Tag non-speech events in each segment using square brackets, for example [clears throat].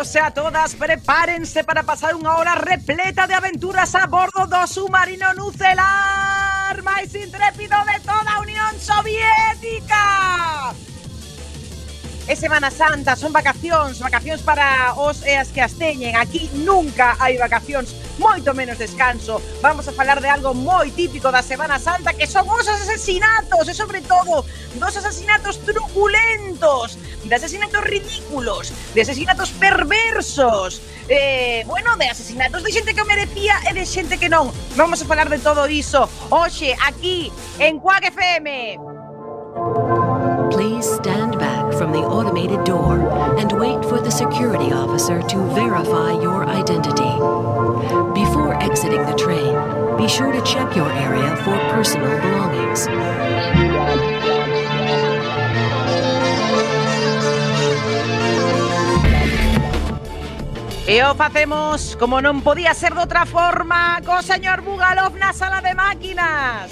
todos e a todas, prepárense para pasar unha hora repleta de aventuras a bordo do submarino nucelar máis intrépido de toda a Unión Soviética. É Semana Santa, son vacacións, vacacións para os e as que as teñen. Aquí nunca hai vacacións, moito menos descanso. Vamos a falar de algo moi típico da Semana Santa, que son os asesinatos, e sobre todo dos asesinatos truculentos, de asesinatos ridículos, de asesinatos perversos, eh, bueno, de asesinatos de xente que merecía e de xente que non. Vamos a falar de todo iso hoxe aquí en Quack FM. Please stand back from the automated door and wait for the security officer to verify your identity. Before exiting the train, be sure to check your area for personal belongings. E o facemos como non podía ser de outra forma co señor Bugalov na sala de máquinas.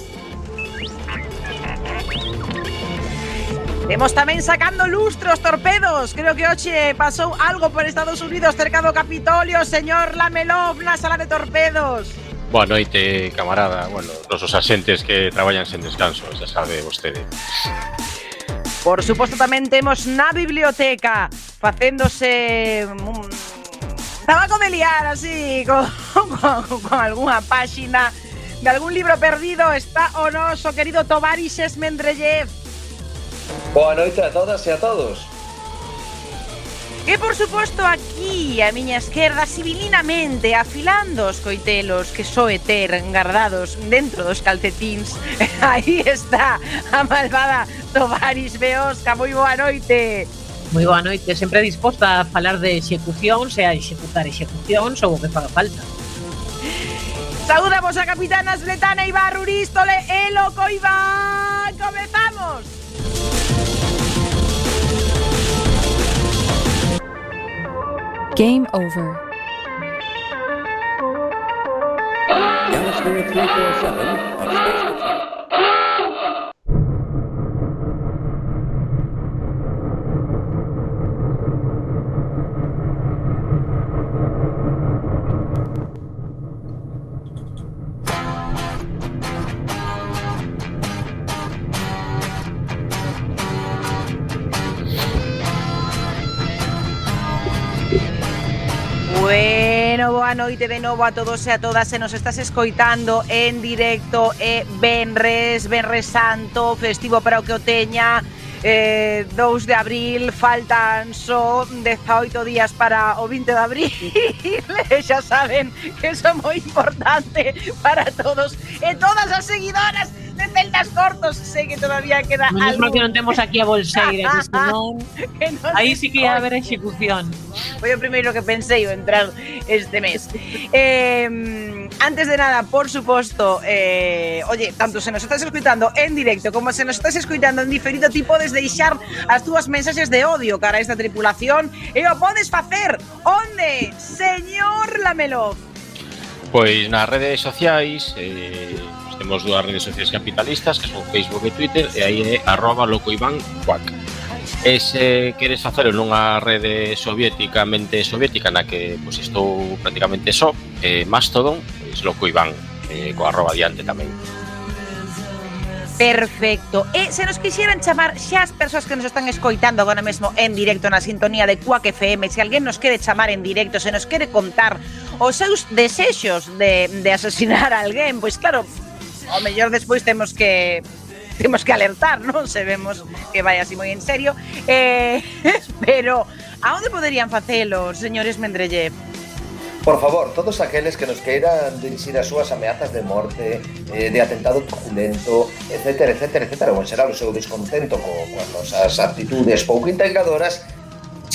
Temos tamén sacando lustros torpedos. Creo que hoxe pasou algo por Estados Unidos cerca do Capitolio, señor Lamelov na sala de torpedos. Boa noite, camarada. Bueno, nosos asentes que traballan sen descanso, xa sabe vostede. Por suposto tamén temos na biblioteca facéndose La van a liar así con, con, con algunha páxina de algún libro perdido está o noso querido Tovaris Mendrellev. Boa noite a todas e a todos. E por suposto aquí, a miña esquerda, civilinamente, afilando os coitelos que soe ter engardados dentro dos calcetins. [laughs] Aí está a malvada Tovaris Beosca. Moi boa noite. Moi boa noite, sempre disposta a falar de execucións e a executar execucións ou o que faga falta. Saudamos a capitana Sletana Ibar Urístole e Loco Iván. Comezamos. Game over. Galasphere 347 of Space noite de novo a todos e a todas se nos estás escoitando en directo e Benres, Benres Santo, festivo para o que o teña, eh, 2 de abril, faltan só 18 días para o 20 de abril. [laughs] E xa saben que eso é moi importante para todos. E todas as seguidoras de Celtas Cortos Sei que todavía queda Menos mal algo que non temos aquí a bolseira, [laughs] que senón que aí se sí que ia haber execución. Foi o primeiro que pensei o entrar este mes. Eh, antes de nada, por suposto, eh, oye, tanto se nos estás escuitando en directo como se nos estás escuitando en diferido, ti podes deixar as túas mensaxes de odio cara a esta tripulación e o podes facer onde, señor Lamelov? Pois nas redes sociais eh, Temos dúas redes sociais capitalistas, que son Facebook e Twitter, e aí é arroba locoivancuac. E se queres facelo nunha rede soviéticamente soviética, na que pois, estou prácticamente só, eh, Mastodon, pois locoivan, eh, co arroba diante tamén. Perfecto. E se nos quixeran chamar xa as persoas que nos están escoitando agora mesmo en directo na sintonía de Cuac FM, se alguén nos quere chamar en directo, se nos quere contar os seus desexos de, de asesinar a alguén, pois claro, ao mellor despois temos que temos que alertar, [laughs] non? Se vemos que vai así moi en serio. Eh, [laughs] pero, a onde poderían facelo, señores Mendrellev? Por favor, todos aqueles que nos queiran dirixir as súas ameazas de morte, eh, de atentado truculento, etc, etc, etc, ou en xeral o seu descontento co, coas nosas actitudes pouco integradoras,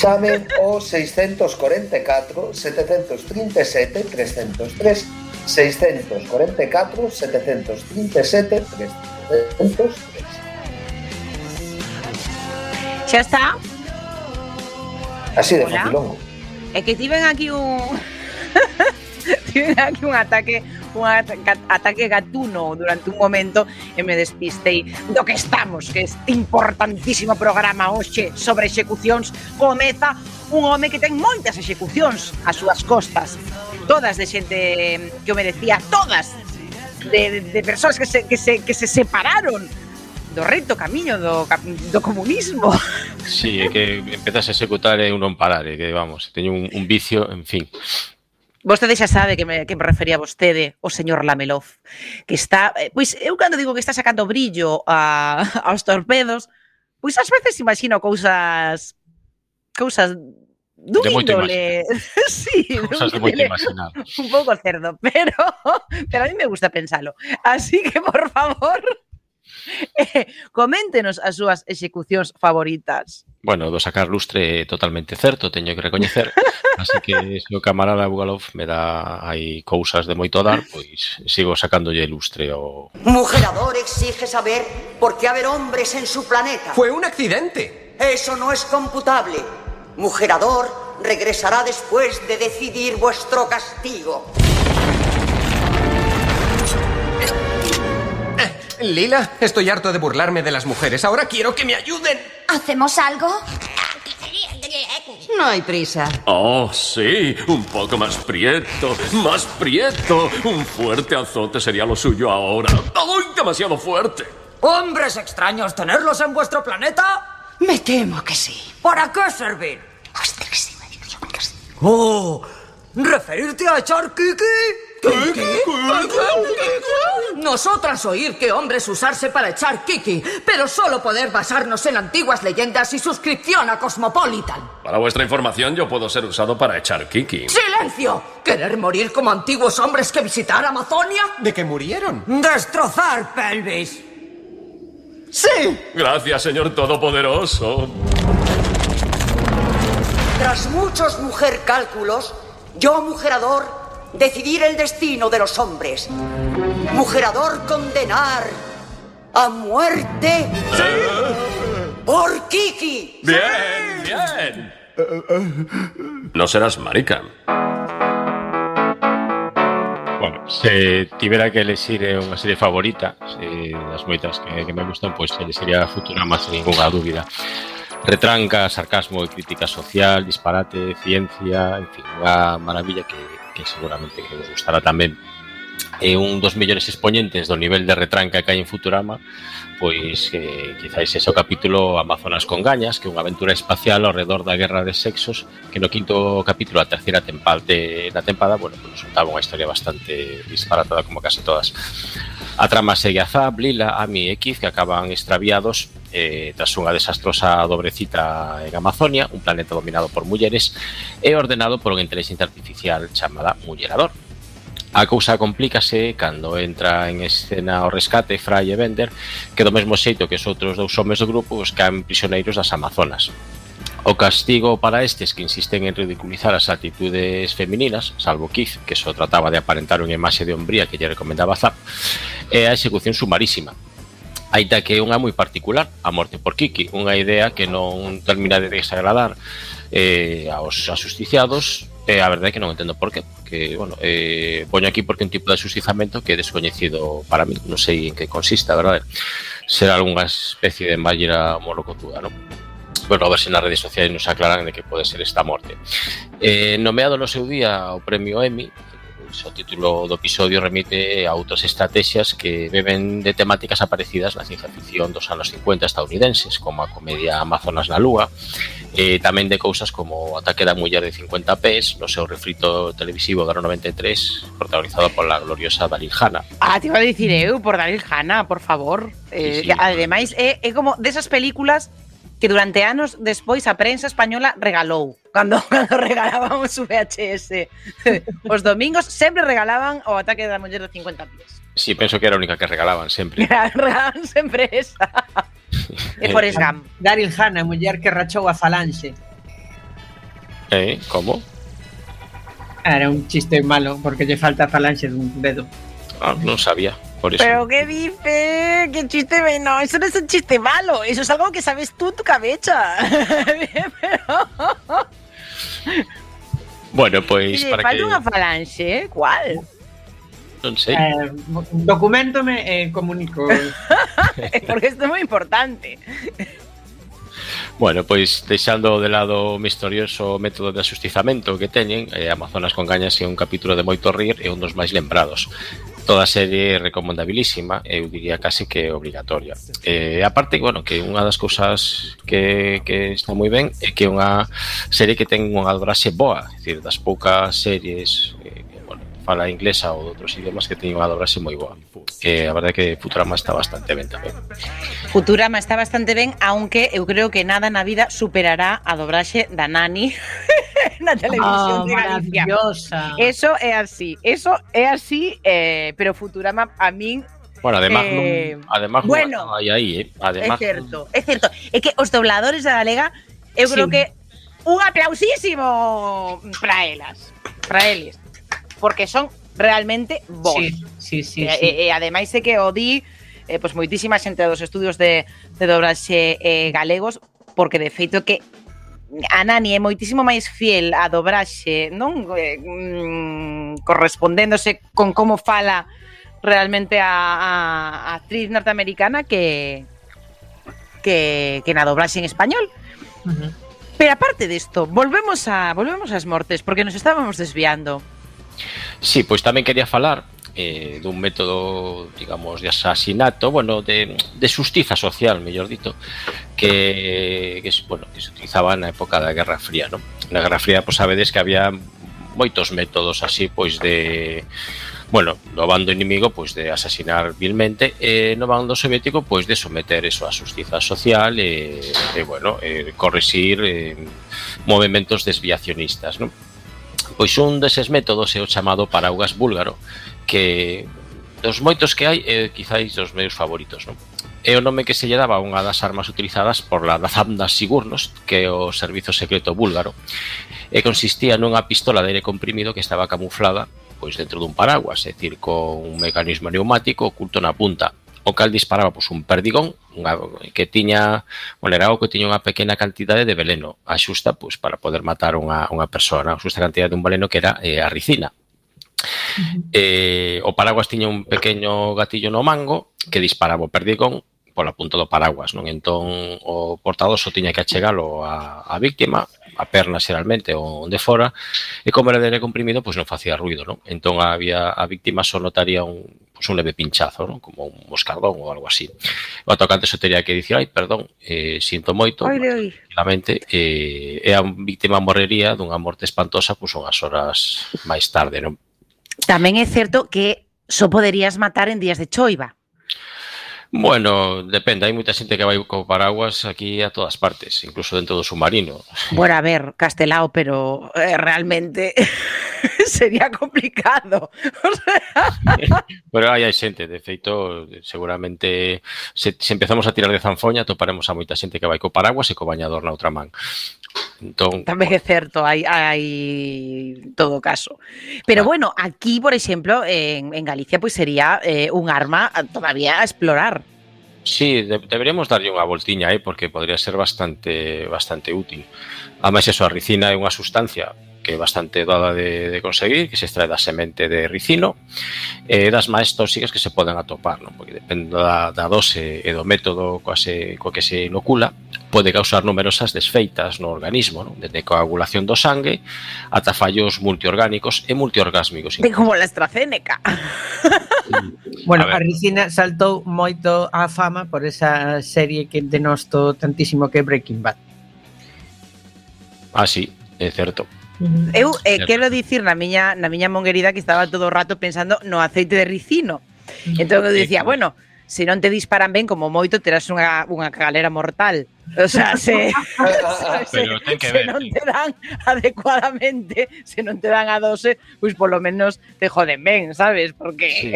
chamen o 644 737 303 644 737 303 Xa está? Así de facilongo. É que tiven aquí un [laughs] tiven aquí un ataque un ataque gatuno durante un momento e me despistei do que estamos, que este importantísimo programa hoxe sobre execucións comeza un home que ten moitas execucións ás súas costas, todas de xente que o merecía, todas de, de, de persoas que se, que, se, que se separaron do recto camiño do, do comunismo. Sí, é que empezas a executar e un non parar, é que vamos, teño un, un vicio, en fin. Vostede xa sabe que me, que me refería vostede o señor Lamelov, que está, eh, pois eu cando digo que está sacando brillo a, [laughs] aos torpedos, pois ás veces imagino cousas cousas dun de índole, [laughs] sí, cousas de índole, [laughs] un pouco cerdo, pero pero a mí me gusta pensalo. Así que por favor, eh, coméntenos as súas execucións favoritas. Bueno, do sacar lustre totalmente certo, teño que recoñecer. [laughs] Así que se o camarada Bugalov me dá aí cousas de moito dar, pois sigo sacándolle lustre ao... Mujerador exige saber por qué haber hombres en su planeta. Fue un accidente. Eso no es computable. Mujerador regresará después de decidir vuestro castigo. Lila, estoy harto de burlarme de las mujeres. Ahora quiero que me ayuden. ¿Hacemos algo? No hay prisa. Oh, sí, un poco más prieto, más prieto. Un fuerte azote sería lo suyo ahora. ¡Ay, demasiado fuerte! ¿Hombres extraños tenerlos en vuestro planeta? Me temo que sí. ¿Para qué servir? Oh, ¿referirte a kiki? Nosotras oír que hombres usarse para echar kiki, pero solo poder basarnos en antiguas leyendas y suscripción a Cosmopolitan. Para vuestra información, yo puedo ser usado para echar kiki. ¡Silencio! ¿Querer morir como antiguos hombres que visitar Amazonia? ¿De qué murieron? ¡Destrozar pelvis! ¡Sí! Gracias, señor Todopoderoso. Tras muchos mujer cálculos, yo, mujerador, decidir el destino de los hombres. Mujerador condenar a muerte por Kiki. Bien, bien. No serás marica. Bueno, se tivera que elegir unha serie favorita, das moitas que, que me gustan, pues, sería Futurama, sen ninguna dúbida. retranca, sarcasmo e crítica social, disparate, ciencia, en fin, unha maravilla que, que seguramente que vos gustará tamén. E eh, un dos mellores exponentes do nivel de retranca que hai en Futurama, pois eh, quizáis ese o capítulo Amazonas con gañas, que é unha aventura espacial ao redor da guerra de sexos, que no quinto capítulo, a terceira tempade, da tempada, bueno, pues, resultaba unha historia bastante disparatada como case todas. A trama segue a Zab, Lila, Ami e Kiz, que acaban extraviados eh, tras unha desastrosa dobrecita en Amazonia, un planeta dominado por mulleres e ordenado por unha inteligencia artificial chamada Mullerador. A cousa complícase cando entra en escena o rescate Fry e Bender, que do mesmo xeito que os outros dous homes do grupo os caen prisioneiros das Amazonas. O castigo para estes que insisten en ridiculizar as actitudes femininas, salvo Keith, que só trataba de aparentar unha imaxe de hombría que lle recomendaba Zap, é a execución sumarísima, aita que é unha moi particular, a morte por Kiki, unha idea que non termina de desagradar eh, aos asusticiados, e eh, a verdade é que non entendo por qué, porque, bueno, eh, poño aquí porque un tipo de asustizamento que é descoñecido para mí, non sei en que consista, verdade? Será algunha especie de mallera morrocotuda, non? bueno, a ver se nas redes sociais nos aclaran de que pode ser esta morte. Eh, nomeado no seu día o premio Emmy, pois, o título do episodio remite a outras estrategias que beben de temáticas aparecidas na ciencia ficción dos anos 50 estadounidenses, como a comedia Amazonas na Lúa, e tamén de cousas como o Ataque da Muller de 50 pés, no seu refrito televisivo do ano 93, protagonizado pola gloriosa Dalil Hanna. Ah, te iba a dicir eu, por Dalil Hanna, por favor. Eh, sí, sí. Ademais, é, eh, é como desas películas que durante anos despois a prensa española regalou. Cando, [laughs] cando regalábamos o VHS os domingos, sempre regalaban o ataque da muller de 50 pies. Sí, penso que era a única que regalaban sempre. [laughs] regalaban sempre esa. e por eh, Gump. Daryl Hannah, muller que rachou a falange. Eh, como? Era un chiste malo, porque lle falta falange dun dedo. Ah, non sabía. Por eso. Pero qué dice, qué chiste, no, eso no es un chiste malo, eso es algo que sabes tú en tu cabeza. [laughs] Pero... Bueno, pois Oye, para que... unha falanxe, eh? cual? Non sei. Eh, documentome e eh, comunico. [laughs] Porque isto é moi importante. Bueno, pois deixando de lado o misterioso método de asustizamento que teñen, eh, Amazonas con Gañas é un capítulo de moito rir e un dos máis lembrados toda a serie é recomendabilísima, eu diría case que obligatoria. Eh, aparte, bueno, que unha das cousas que, que está moi ben é que é unha serie que ten unha adoraxe boa, é dicir, das poucas series eh, fala inglesa ou outros idiomas que teñen unha dobraxe moi boa. Que a verdade é que Futurama está bastante ben tamén. Futurama está bastante ben, aunque eu creo que nada na vida superará a dobraxe da Nani [laughs] na televisión oh, de Galicia. Eso é así, eso é así, eh, pero Futurama a min Bueno, además, eh, non, además bueno, hai aí, eh. Además, é certo, é certo. É que os dobladores da Galega, eu sí. creo que un aplausísimo para elas, para eles porque son realmente vos. Sí, sí, sí. E, sí. e, e ademais é que o di eh, pois moitísima xente dos estudios de, de dobraxe eh, galegos, porque de feito que a Nani é moitísimo máis fiel a dobraxe, non eh, mm, correspondéndose con como fala realmente a, a, a actriz norteamericana que que, que na dobraxe en español. Uh -huh. Pero aparte disto, volvemos a volvemos ás mortes porque nos estábamos desviando. Sí, pois tamén quería falar eh, dun método, digamos, de asasinato, bueno, de, de social, mellor dito, que, que, bueno, que se utilizaba na época da Guerra Fría, ¿no? Na Guerra Fría, pois sabedes que había moitos métodos así, pois de bueno, no bando inimigo pois de asasinar vilmente e no bando soviético pois de someter eso a justiza social e, e bueno, e corrixir eh, desviacionistas, non? Pois un deses métodos é o chamado paraugas búlgaro, que dos moitos que hai é quizáis dos meus favoritos, non? É o nome que se lle daba a unha das armas utilizadas por la Dazamna Sigurnos, que é o servizo secreto búlgaro, e consistía nunha pistola de aire comprimido que estaba camuflada pois dentro dun paraguas, é dicir, con un mecanismo neumático oculto na punta, o cal disparaba pois, un perdigón unha, que tiña o que tiña unha pequena cantidade de veleno a xusta pois, para poder matar unha, unha persona, a xusta cantidade de un veleno que era eh, a ricina. Eh, o paraguas tiña un pequeño gatillo no mango que disparaba o perdigón pola punta do paraguas, non? Entón o portador só tiña que achegalo a, a víctima, a perna xeralmente ou onde fora, e como era de comprimido, pois non facía ruido, non? Entón había a víctima só notaría un pois un leve pinchazo, non? como un moscardón ou algo así. O atacante só teria que dicir, ai, perdón, eh, sinto moito, tranquilamente, eh, e a víctima morrería dunha morte espantosa pois unhas horas máis tarde. Non? Tamén é certo que só poderías matar en días de choiva. Bueno, depende, hai moita xente que vai co paraguas aquí a todas partes, incluso dentro do submarino. Bueno, a ver, Castelao, pero eh, realmente [laughs] [laughs] sería complicado. [laughs] [laughs] Pero aí hai xente, de feito, seguramente se, se empezamos a tirar de zanfoña toparemos a moita xente que vai co paraguas e co bañador na outra man. Entón, Tamén é certo, hai, hai todo caso. Pero ah. bueno, aquí, por exemplo, en, en Galicia, pois pues, sería eh, un arma todavía a explorar. Sí, de, deberíamos darlle unha voltiña aí eh, porque podría ser bastante bastante útil. Ademais, eso, a ricina é unha sustancia que é bastante doada de, de conseguir, que se extrae da semente de ricino, e das máis tóxicas que se poden atopar, non? porque depende da, da dose e do método coa, se, coa que se inocula, pode causar numerosas desfeitas no organismo, non? desde coagulación do sangue ata fallos multiorgánicos e multiorgásmicos. De Como la AstraZeneca. [laughs] bueno, a, a ricina saltou moito a fama por esa serie que denosto tantísimo que Breaking Bad. Ah, sí, é certo. Mm. Eu eh, quero dicir na miña na miña monguerida que estaba todo o rato pensando no aceite de ricino. Mm. Entón eu dicía, bueno, se non te disparan ben como moito terás unha, unha cagalera mortal. O sea, [laughs] se, Pero se, ten que ver, se non te dan adecuadamente, se non te dan a dose, pois pues polo menos te joden ben, sabes? Porque sí.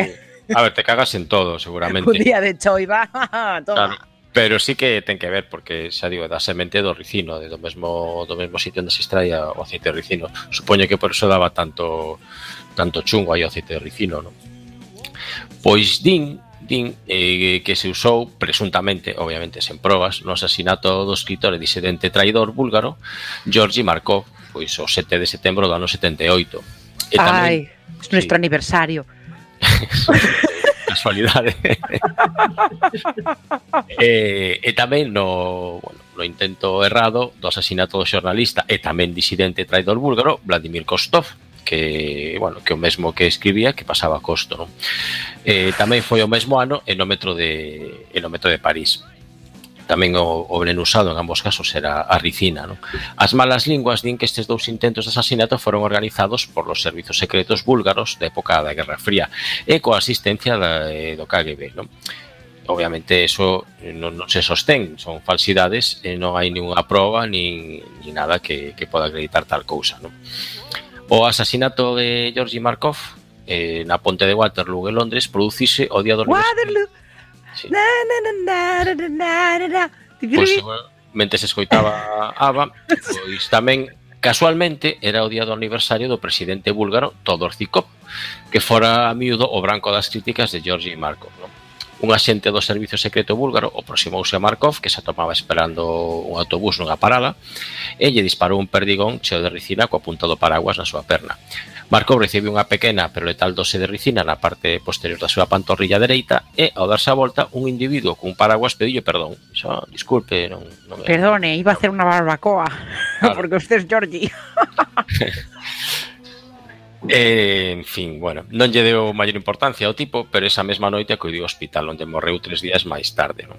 A ver, te cagas en todo, seguramente. [laughs] Un día de choiva, [laughs] toma. Claro pero sí que ten que ver porque xa digo, da semente do ricino, de do mesmo do mesmo sitio onde se extrae o aceite de ricino. Supoño que por eso daba tanto tanto chungo aí o aceite de ricino, non? Pois din din eh, que se usou presuntamente, obviamente sen probas, no asasinato do escritor e disidente traidor búlgaro Georgi Markov, pois o 7 de setembro do ano 78. E tamén, Ai, é nuestro aniversario. [laughs] casualidade. [laughs] e, eh, e tamén no, bueno, no intento errado do asasinato do xornalista e tamén disidente traidor búlgaro Vladimir Kostov, que, bueno, que o mesmo que escribía que pasaba a costo, non? Eh, tamén foi o mesmo ano en o metro de, en o metro de París tamén o, o veneno usado en ambos casos era a ricina. Non? As malas linguas din que estes dous intentos de asasinato foron organizados por los servizos secretos búlgaros da época da Guerra Fría e coa asistencia da, eh, do KGB. Non? obviamente eso non, non se sostén, son falsidades e non hai ninguna proba nin, nin nada que, que poda acreditar tal cousa. Non? O asasinato de Georgi Markov eh, na ponte de Waterloo en Londres producise o día do Waterloo Na, na, na, na, na, na, na, Pois, mentes escoitaba Ava, pois tamén Casualmente era o día do aniversario do presidente búlgaro Todor Zikov, que fora a miúdo o branco das críticas de Georgi Markov. Non? Un axente do Servicio Secreto Búlgaro aproximouse a Markov, que se atopaba esperando un autobús nunha parada, e lle disparou un perdigón cheo de ricina coa punta do paraguas na súa perna. Marco recibiu unha pequena pero letal dose de ricina na parte posterior da súa pantorrilla dereita e, ao darse a volta, un individuo cun paraguas pediulle perdón. Xa, disculpe, non... non é... Perdone, iba a hacer unha barbacoa, claro. [laughs] porque usted é Georgie. [laughs] Eh, en fin, bueno, non lle deu maior importancia ao tipo, pero esa mesma noite acudiu ao hospital onde morreu tres días máis tarde, non?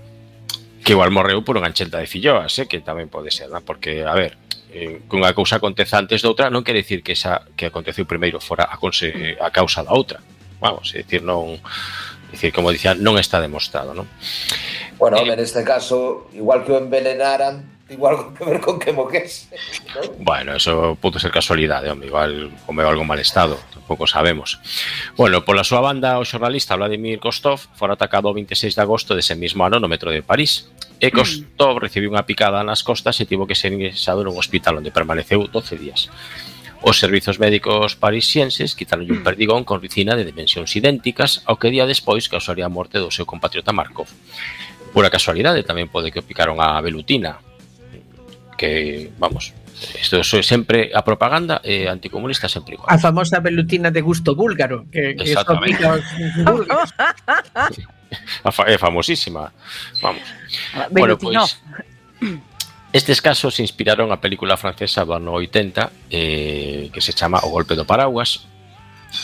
Que igual morreu por unha enxelta de filloas, eh, que tamén pode ser, non? Porque, a ver, eh, que unha cousa aconteza antes doutra non quere dicir que esa que aconteceu primeiro fora a, conse, eh, a causa da outra. Vamos, é dicir, non dicir, como dicía, non está demostrado, non? Bueno, eh, en este caso, igual que o envenenaran, igual algo [laughs] que ver con que moquese. ¿no? Bueno, eso pode ser casualidade, home, igual comeu algo mal estado, tampouco sabemos. Bueno, pola súa banda, o xornalista Vladimir Kostov fora atacado o 26 de agosto dese mesmo ano no metro de París, e costou, recibiu unha picada nas costas e tivo que ser ingresado nun hospital onde permaneceu 12 días. Os servizos médicos parisienses quitaron un perdigón con ricina de dimensións idénticas ao que día despois causaría a morte do seu compatriota Markov. Pura casualidade tamén pode que o picaron a velutina, que, vamos, Isto soy sempre a propaganda e eh, anticomunista sempre igual. A famosa velutina de gusto búlgaro, que, que son búlgaros. [laughs] é famosísima. Vamos. Ah, bueno, pois, estes casos inspiraron a película francesa do ano 80 eh, que se chama O golpe do paraguas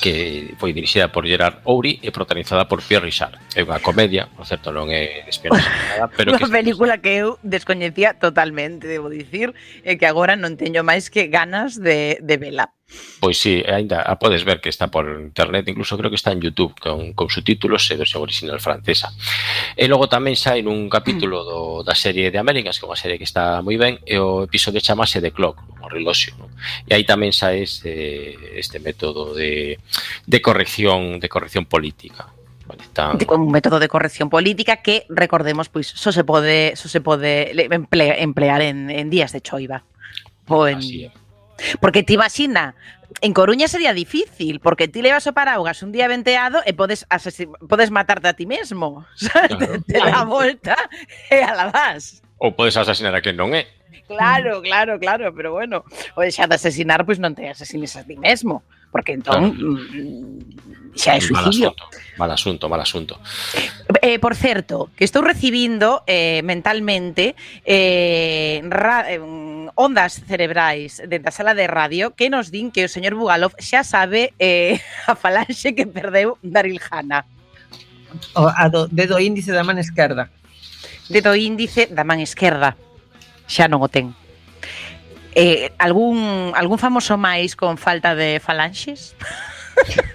que foi dirixida por Gerard Ouri e protagonizada por Pierre Richard. É unha comedia, por certo, non é esperanza nada, pero unha que película que eu descoñecía totalmente, debo dicir, e que agora non teño máis que ganas de, de vela. Pois si, sí, ainda a podes ver que está por internet, incluso creo que está en YouTube con, con subtítulos e versión original francesa. E logo tamén sai nun capítulo do, da serie de Américas, que é unha serie que está moi ben, e o episodio chamase The Clock, o reloxo. Non? E aí tamén sai este, este método de, de corrección de corrección política. Vale, tan... un método de corrección política que recordemos pois só se pode só se pode emplear en, en días de choiva ou en, Así é Porque ti imagina, en Coruña sería difícil, porque ti levas o paraugas un día venteado e podes podes matarte a ti mesmo. [laughs] Claro. Te, te dá a volta e la vas. Ou podes asasinar a quen non é. Claro, claro, claro, pero bueno, o xa de asesinar, pois non te asesines a ti mesmo, porque entón mm, xa é Mal suicidio. asunto, mal asunto, mal asunto. Eh, por certo, que estou recibindo eh, mentalmente eh, ra, eh, ondas cerebrais dentro da sala de radio que nos din que o señor Bugalov xa sabe eh, [laughs] a falanxe que perdeu Daryl Hanna. O, a do, dedo índice da man esquerda. Dedo índice da man esquerda. Xa non o ten. Eh, algún, algún famoso máis con falta de falanxes? [laughs]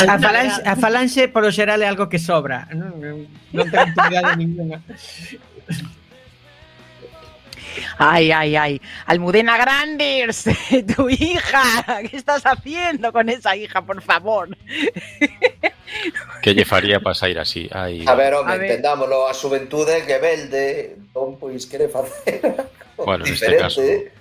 A falanxe, a falanxe por o xeral é algo que sobra, non, non ten utilidade [laughs] ninguna. Ay, ay, ay. Almudena Grandes, [laughs] tu hija. ¿Qué estás haciendo con esa hija, por favor? Que lle faría para sair así? Ai, A ver, A ver. entendámoslo, a xuventude que velde, entón, pois, quere facer Bueno, neste diferente.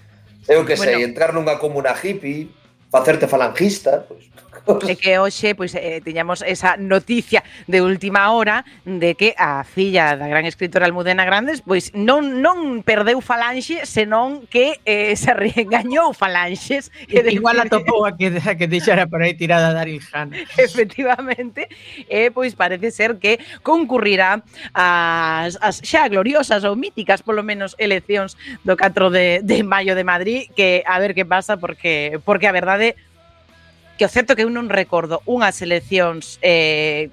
Eu que sei, Bueno. entrar nunha comuna hippie, facerte falangista, pois, É que hoxe pois eh, tiñamos esa noticia de última hora de que a filla da gran escritora Almudena Grandes pois non non perdeu falanxe, senón que eh, se reengañou falanxes. [laughs] E de... Igual a [laughs] topou a que, a que deixara por aí tirada Daryl Hannah. Efectivamente, eh, pois parece ser que concurrirá as, as xa gloriosas ou míticas, polo menos, eleccións do 4 de, de maio de Madrid, que a ver que pasa, porque, porque a verdade que o certo que eu non recordo unhas eleccións eh,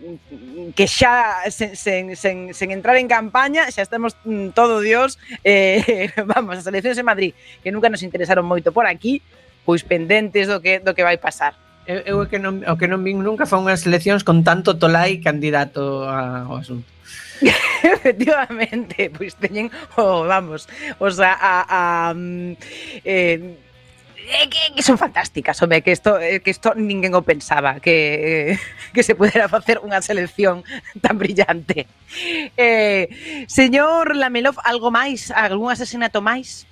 que xa sen, sen, sen, sen entrar en campaña xa estamos mm, todo dios eh, [laughs] vamos, as eleccións en Madrid que nunca nos interesaron moito por aquí pois pendentes do que, do que vai pasar Eu, eu que non, o que non vin nunca foi unhas eleccións con tanto tolai candidato ao asunto. [laughs] Efectivamente, pois teñen, oh, vamos, o sea, a, a, mm, eh, eh, que, que son fantásticas, home, que isto, eh, que isto ninguén o pensaba, que, [laughs] que se pudera facer unha selección [laughs] tan brillante. Eh, señor Lamelov, algo máis? Algún asesinato máis?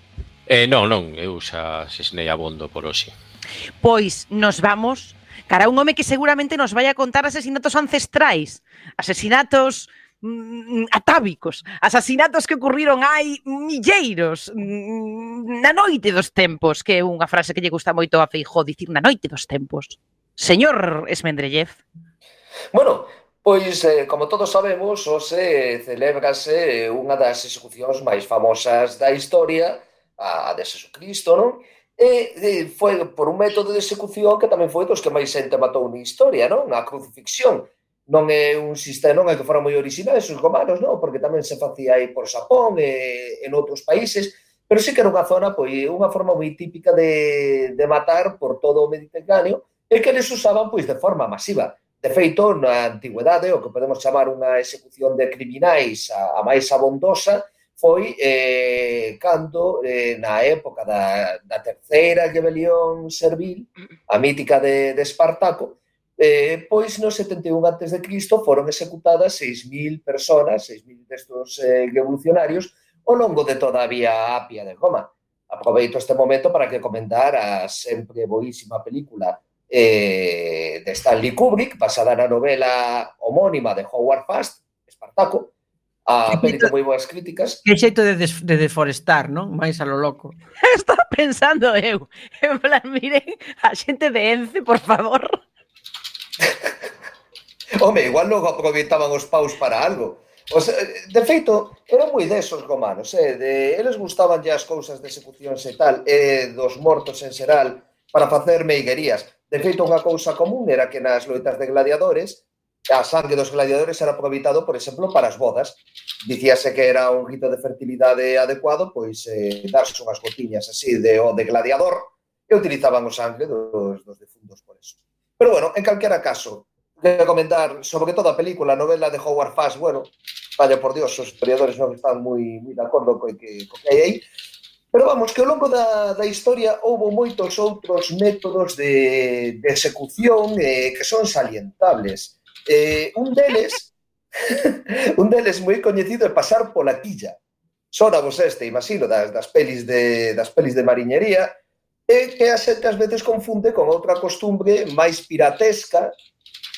Eh, non, non, eu xa asesinei abondo por hoxe. Pois nos vamos cara a un home que seguramente nos vai a contar asesinatos ancestrais, asesinatos Mm, atávicos, asasinatos que ocurriron hai milleiros mm, na noite dos tempos, que é unha frase que lle gusta moito a Feijó dicir na noite dos tempos. Señor Esmendrellev. Bueno, Pois, eh, como todos sabemos, hoxe celébrase unha das execucións máis famosas da historia, a de Jesucristo, non? E, e foi por un método de execución que tamén foi dos que máis xente matou na historia, non? A crucifixión non é un sistema, non é que fora moi original, os romanos, non, porque tamén se facía aí por Xapón e en outros países, pero sí que era unha zona, pois, unha forma moi típica de, de matar por todo o Mediterráneo, e que les usaban, pois, de forma masiva. De feito, na antigüedade, o que podemos chamar unha execución de criminais a, a máis abondosa, foi eh, cando eh, na época da, da terceira rebelión servil, a mítica de, de Espartaco, Eh, pois no 71 antes de Cristo foron executadas 6.000 personas, 6.000 destos eh, revolucionarios ao longo de toda a vía Apia de Roma. Aproveito este momento para que comentar a sempre boísima película eh, de Stanley Kubrick, basada na novela homónima de Howard Fast, Espartaco, a perito moi boas críticas. Que xeito de, des, de deforestar, non? Mais a lo loco. [laughs] Estaba pensando eu. En plan, miren, a xente de Ence, por favor. [laughs] Home, igual logo aproveitaban os paus para algo. O sea, de feito, eran moi desos romanos, eh? de, eles gustaban as cousas de execucións e tal, eh, dos mortos en xeral, para facer meiguerías. De feito, unha cousa común era que nas loitas de gladiadores, a sangue dos gladiadores era aproveitado, por exemplo, para as bodas. Dicíase que era un rito de fertilidade adecuado, pois eh, darse unhas gotiñas así de, o de gladiador, e utilizaban o sangue dos, dos Pero bueno, en calquera caso, quero comentar sobre todo a película, a novela de Howard Fast, bueno, vaya por dios, os historiadores non están moi, moi de acordo co que, co que hai aí, Pero vamos, que ao longo da, da historia houve moitos outros métodos de, de execución eh, que son salientables. Eh, un deles [laughs] un deles moi coñecido é pasar pola quilla. Sona vos este, imagino, das, das pelis de das pelis de mariñería, e que a xente ás veces confunde con outra costumbre máis piratesca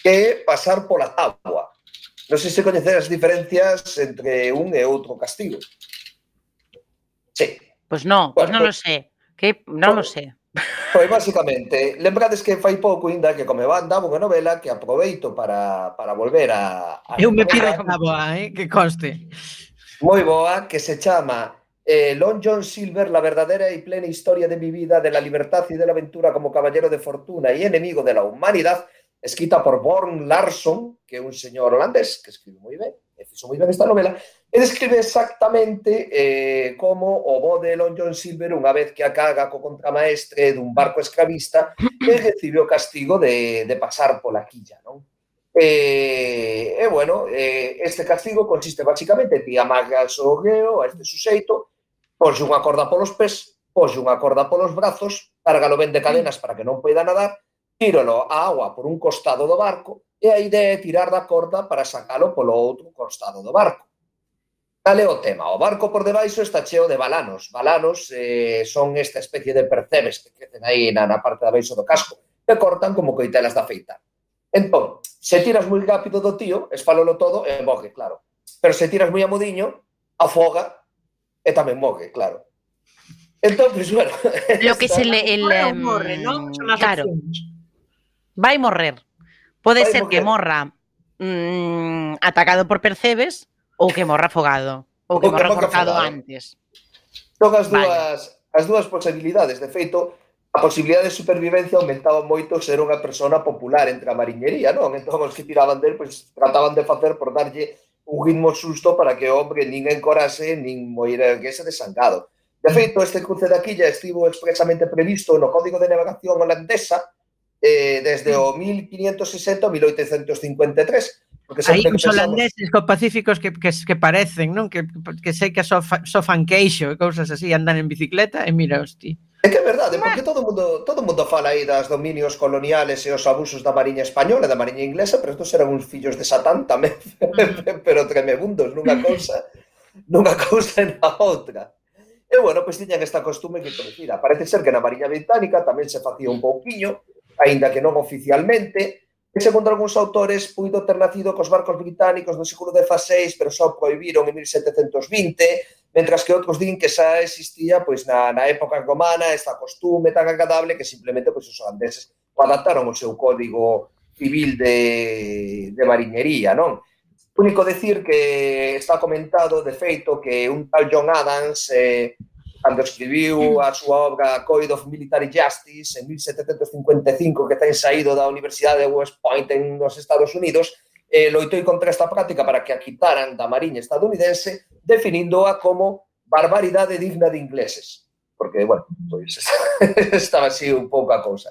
que é pasar pola tábua. Non sei se coñecer as diferencias entre un e outro castigo. Sí. Pois pues non, pois bueno, pues non pues, lo sé. Que non bueno, lo sé. Pois basicamente, lembrades que fai pouco inda que come banda unha novela que aproveito para, para volver a... a Eu me pido a boa, eh, que conste. Moi boa, que se chama eh, Long John Silver, la verdadera y plena historia de mi vida, de la libertad y de la aventura como caballero de fortuna y enemigo de la humanidad, escrita por Born Larson, que é un señor holandés que escribe moi ben, e fixo moi ben esta novela, e describe exactamente eh, como o de Long John Silver, unha vez que a caga co contramaestre dun barco escravista, e [clears throat] recibe o castigo de, de pasar pola quilla, non? E, e bueno, eh, este castigo consiste basicamente ti amagas o a este suxeito, Ponxe unha corda polos pés, ponxe unha corda polos brazos, cárgalo ben de cadenas para que non poida nadar, tíralo a agua por un costado do barco e a idea é tirar da corda para sacalo polo outro costado do barco. Cal é o tema? O barco por debaixo está cheo de balanos. Balanos eh, son esta especie de percebes que crecen aí na, na parte da baixo do casco que cortan como coitelas da feita. Entón, se tiras moi rápido do tío, esfalolo todo e morre, claro. Pero se tiras moi a afoga Eh, e tamén morre, claro. Entón, pues, bueno... [laughs] Lo que se le... El, um, morre, non? Claro. Vai morrer. Pode vai ser morrer. que morra mm, atacado por percebes ou que morra afogado. Ou que, que morra forcado antes. Son as dúas, as dúas posibilidades. De feito, a posibilidade de supervivencia aumentaba moito ser unha persona popular entre a mariñería, non? Entón, os que tiraban del, pois, trataban de facer por darlle un ritmo susto para que o hombre nin encorase nin moirese de desangado. De feito, este cruce da quilla estivo expresamente previsto no Código de Navegación Holandesa eh, desde o 1560 ao 1853. Porque Aí os holandeses co pacíficos que, que, que parecen, non? Que, que sei que so, so fan queixo e cousas así, andan en bicicleta e mira, hosti. É que é verdade, porque todo mundo, todo mundo fala aí das dominios coloniales e os abusos da Mariña Española e da Mariña Inglesa, pero estos eran uns fillos de Satán tamén, mm. [laughs] pero tremebundos nunha cousa, nunha cousa e na outra. E, bueno, pois tiñan esta costume que, pois mira, parece ser que na Mariña Británica tamén se facía un mm. pouquiño, aínda que non oficialmente, e segundo algúns autores puido ter nacido cos barcos británicos do século XVI, pero só prohibiron en 1720, mentras que outros din que xa existía pois na, na época romana esta costume tan agradable que simplemente pois os holandeses adaptaron o seu código civil de, de mariñería, non? Único decir que está comentado, de feito, que un tal John Adams, eh, cando escribiu a súa obra Code of Military Justice en 1755, que ten saído da Universidade de West Point en nos Estados Unidos, eh, loitou contra esta práctica para que a quitaran da Mariña estadounidense definíndoa como barbaridade digna de ingleses. Porque, bueno, pois, [laughs] estaba así un pouco a cousa.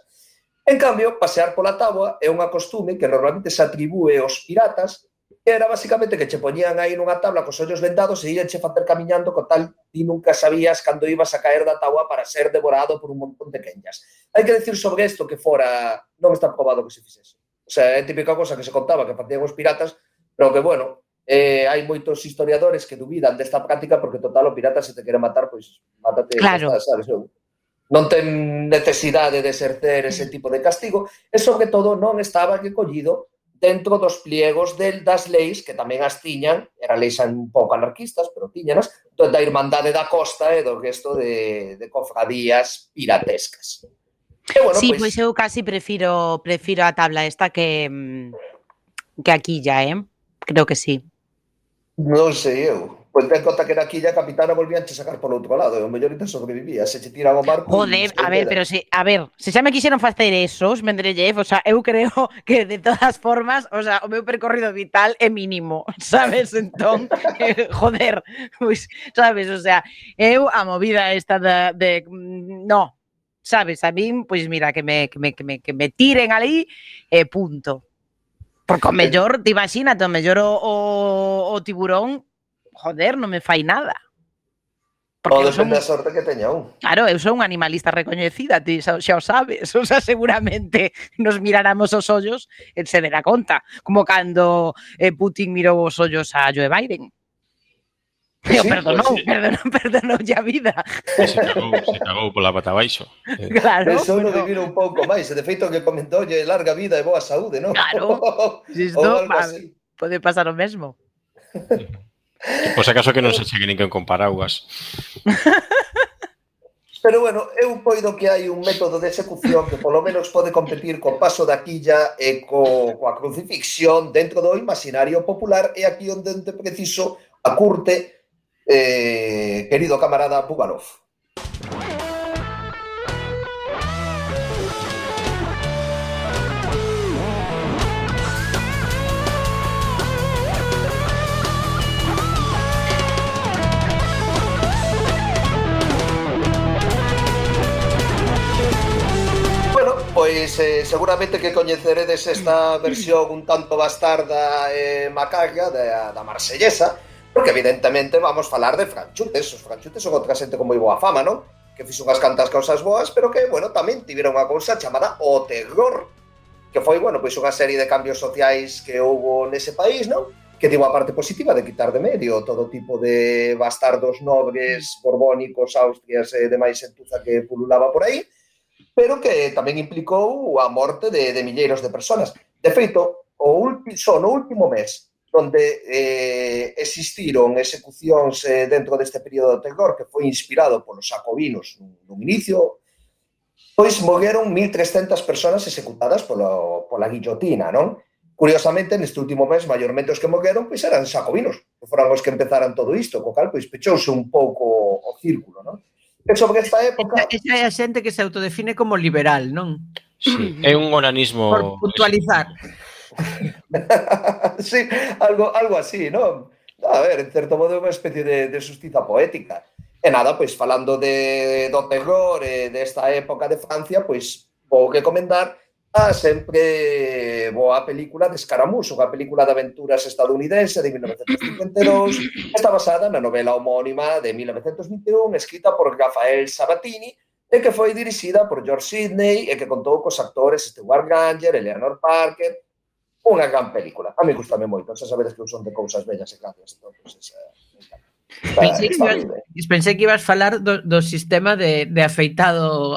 En cambio, pasear pola táboa é unha costume que normalmente se atribúe aos piratas que era basicamente que che poñían aí nunha tabla cos ollos vendados e ían che facer camiñando co tal ti nunca sabías cando ibas a caer da táboa para ser devorado por un montón de queñas. Hai que decir sobre isto que fora non está probado que se fixese. O sea, é típica cosa que se contaba que facían os piratas, pero que, bueno, eh, hai moitos historiadores que dubidan desta práctica porque total o pirata se te quere matar, pois mátate, claro. Está, sabes? Non ten necesidade de exercer ese tipo de castigo e sobre todo non estaba recollido dentro dos pliegos del, das leis que tamén as tiñan, eran leis un pouco anarquistas, pero tiñanas, da Irmandade da Costa e do resto de, de cofradías piratescas. E bueno, sí, pois pois eu casi prefiro prefiro a tabla esta que que aquí ya, eh? Creo que sí. Non sei eu. Pois ten conta que naquilla a capitana volvían che sacar polo outro lado, e o mellor inte sobrevivía, se che tiran o barco... Joder, a ver, pero se, a ver, se xa me quixeron facer eso, os Mendrellev, o sea, eu creo [laughs] que de todas formas, o sea, o meu percorrido vital é mínimo, [laughs] sabes, entón, [laughs] eh, joder, pois, pues, sabes, o sea, eu a movida esta de, de mm, no, sabes, a min, pois pues mira, que me, que me, que me, que me tiren ali, e eh, punto. Porque o eh, mellor, te imagínate, o mellor o, o, o tiburón, joder, non me fai nada. Porque o depende son... da sorte que teña un. Claro, eu son un animalista recoñecida, ti xa, xa o sabes. [laughs] O sea, seguramente nos miráramos os ollos e se dera conta. Como cando eh, Putin mirou os ollos a Joe Biden. Eu sí, perdonou, pues, perdonou, perdonou a vida. Se cagou, se cagou pola pata baixo. [laughs] Claro. Pensou no vivir un pouco máis. De feito, que comentoulle larga vida e boa saúde, non? Claro. Isto, pa, pode pasar o mesmo. [laughs] Por se acaso que non se chegue ninguén con paraugas. [laughs] Pero bueno, eu poido que hai un método de execución que polo menos pode competir co paso da quilla e co, coa crucifixión dentro do imaginario popular e aquí onde preciso a curte eh, querido camarada Bugalov. pois eh, seguramente que coñeceredes esta versión un tanto bastarda e eh, macaca da, da marsellesa, Porque evidentemente vamos falar de franchutes, os franchutes son outra xente con moi boa fama, non? Que fixo unhas cantas cousas boas, pero que, bueno, tamén tiveron unha cousa chamada o terror, que foi, bueno, pois unha serie de cambios sociais que houbo nese país, non? Que tivo a parte positiva de quitar de medio todo tipo de bastardos nobres, borbónicos, austrias e demais entuza que pululaba por aí, pero que tamén implicou a morte de, de milleiros de personas. De feito, o último, só no último mes donde eh, existiron execucións eh, dentro deste período de terror que foi inspirado polos jacobinos nun inicio, pois morreron 1.300 personas executadas polo, pola guillotina, non? Curiosamente, neste último mes, maiormente os que morreron, pois eran sacovinos, que foran os que empezaran todo isto, co cal, pois pechouse un pouco o círculo, non? E sobre esta época... Esa é a xente que se autodefine como liberal, non? Sí, é un onanismo... Por puntualizar. [laughs] sí, algo, algo así, non? A ver, en certo modo, unha especie de, de justiza poética. E nada, pois falando de, do terror eh, e desta época de Francia, pois vou recomendar a sempre boa película de Escaramuzo, unha película de aventuras estadounidense de 1952, está basada na novela homónima de 1921, escrita por Rafael Sabatini, e que foi dirixida por George Sidney e que contou cos actores Stewart Granger, Eleanor Parker, unha gran película. A mí gustame moito, xa sabedes que eu son de cousas bellas e gracias. Entonces, esa, esa, esa, pensei, que ibas, pensei que ibas falar do, do sistema de, de afeitado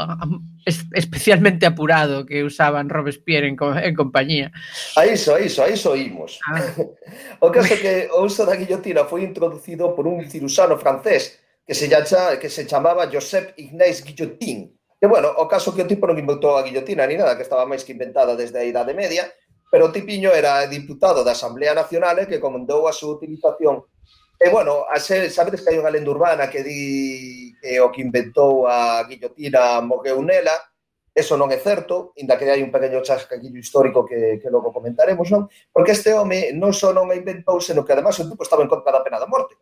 es, especialmente apurado que usaban Robespierre en, en compañía. A iso, a iso, a iso imos. Ah. [laughs] o caso que o uso da guillotina foi introducido por un cirusano francés que se, llacha, que se chamaba Joseph Ignace Guillotin. Que, bueno, o caso que o tipo non inventou a guillotina ni nada, que estaba máis que inventada desde a Idade Media, pero Tipiño era diputado da Asamblea Nacional e que comandou a súa utilización. E, bueno, a ser, sabedes que hai unha lenda urbana que di que o que inventou a guillotina Mogueunela, eso non é certo, inda que hai un pequeno chascaquillo histórico que, que logo comentaremos, non? Porque este home non só non a inventou, senón que además o tipo estaba en contra da pena da morte.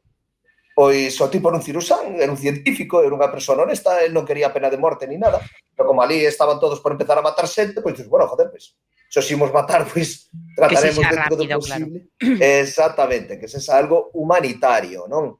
Pois o tipo era un cirusán, era un científico, era unha persona honesta, el non quería pena de morte ni nada, pero como ali estaban todos por empezar a matar xente, pois dices, bueno, joder, pois, se os imos matar, [laughs] pois trataremos dentro rápido, do posible. Claro. Exactamente, que sexa algo humanitario, non?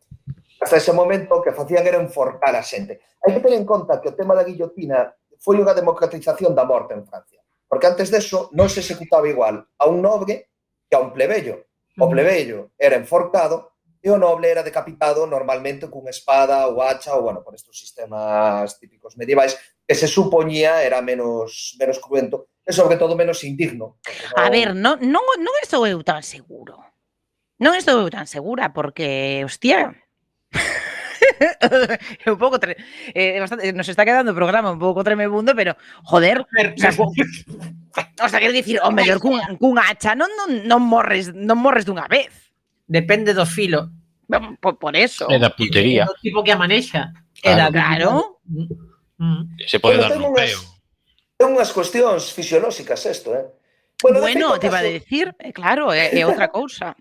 Hasta ese momento o que facían era enforcar a xente. Hai que ter en conta que o tema da guillotina foi unha democratización da morte en Francia. Porque antes deso non se executaba igual a un nobre que a un plebeyo. O plebeyo era enforcado e o noble era decapitado normalmente cunha espada ou hacha ou, bueno, por estes sistemas típicos medievais que se supoñía era menos, menos cruento e sobre todo menos indigno. A ver, non, non, non estou eu tan seguro. Non estou eu tan segura, porque, hostia, é [laughs] un pouco tre... eh, bastante, nos está quedando o programa un pouco tremebundo, pero joder, o sea, co... [laughs] o sea, quero dicir, o mellor cun, cun hacha non, non, non morres, non morres dunha vez. Depende do filo. Por, por eso. É da puntería. Do tipo que amanexa. Claro, claro. Mm. Se pode Bueno, dar unhas- peo. É unhas cuestións fisiolóxicas isto, eh? Bueno, bueno te iba a decir, eh, claro, é, é outra [laughs] cousa.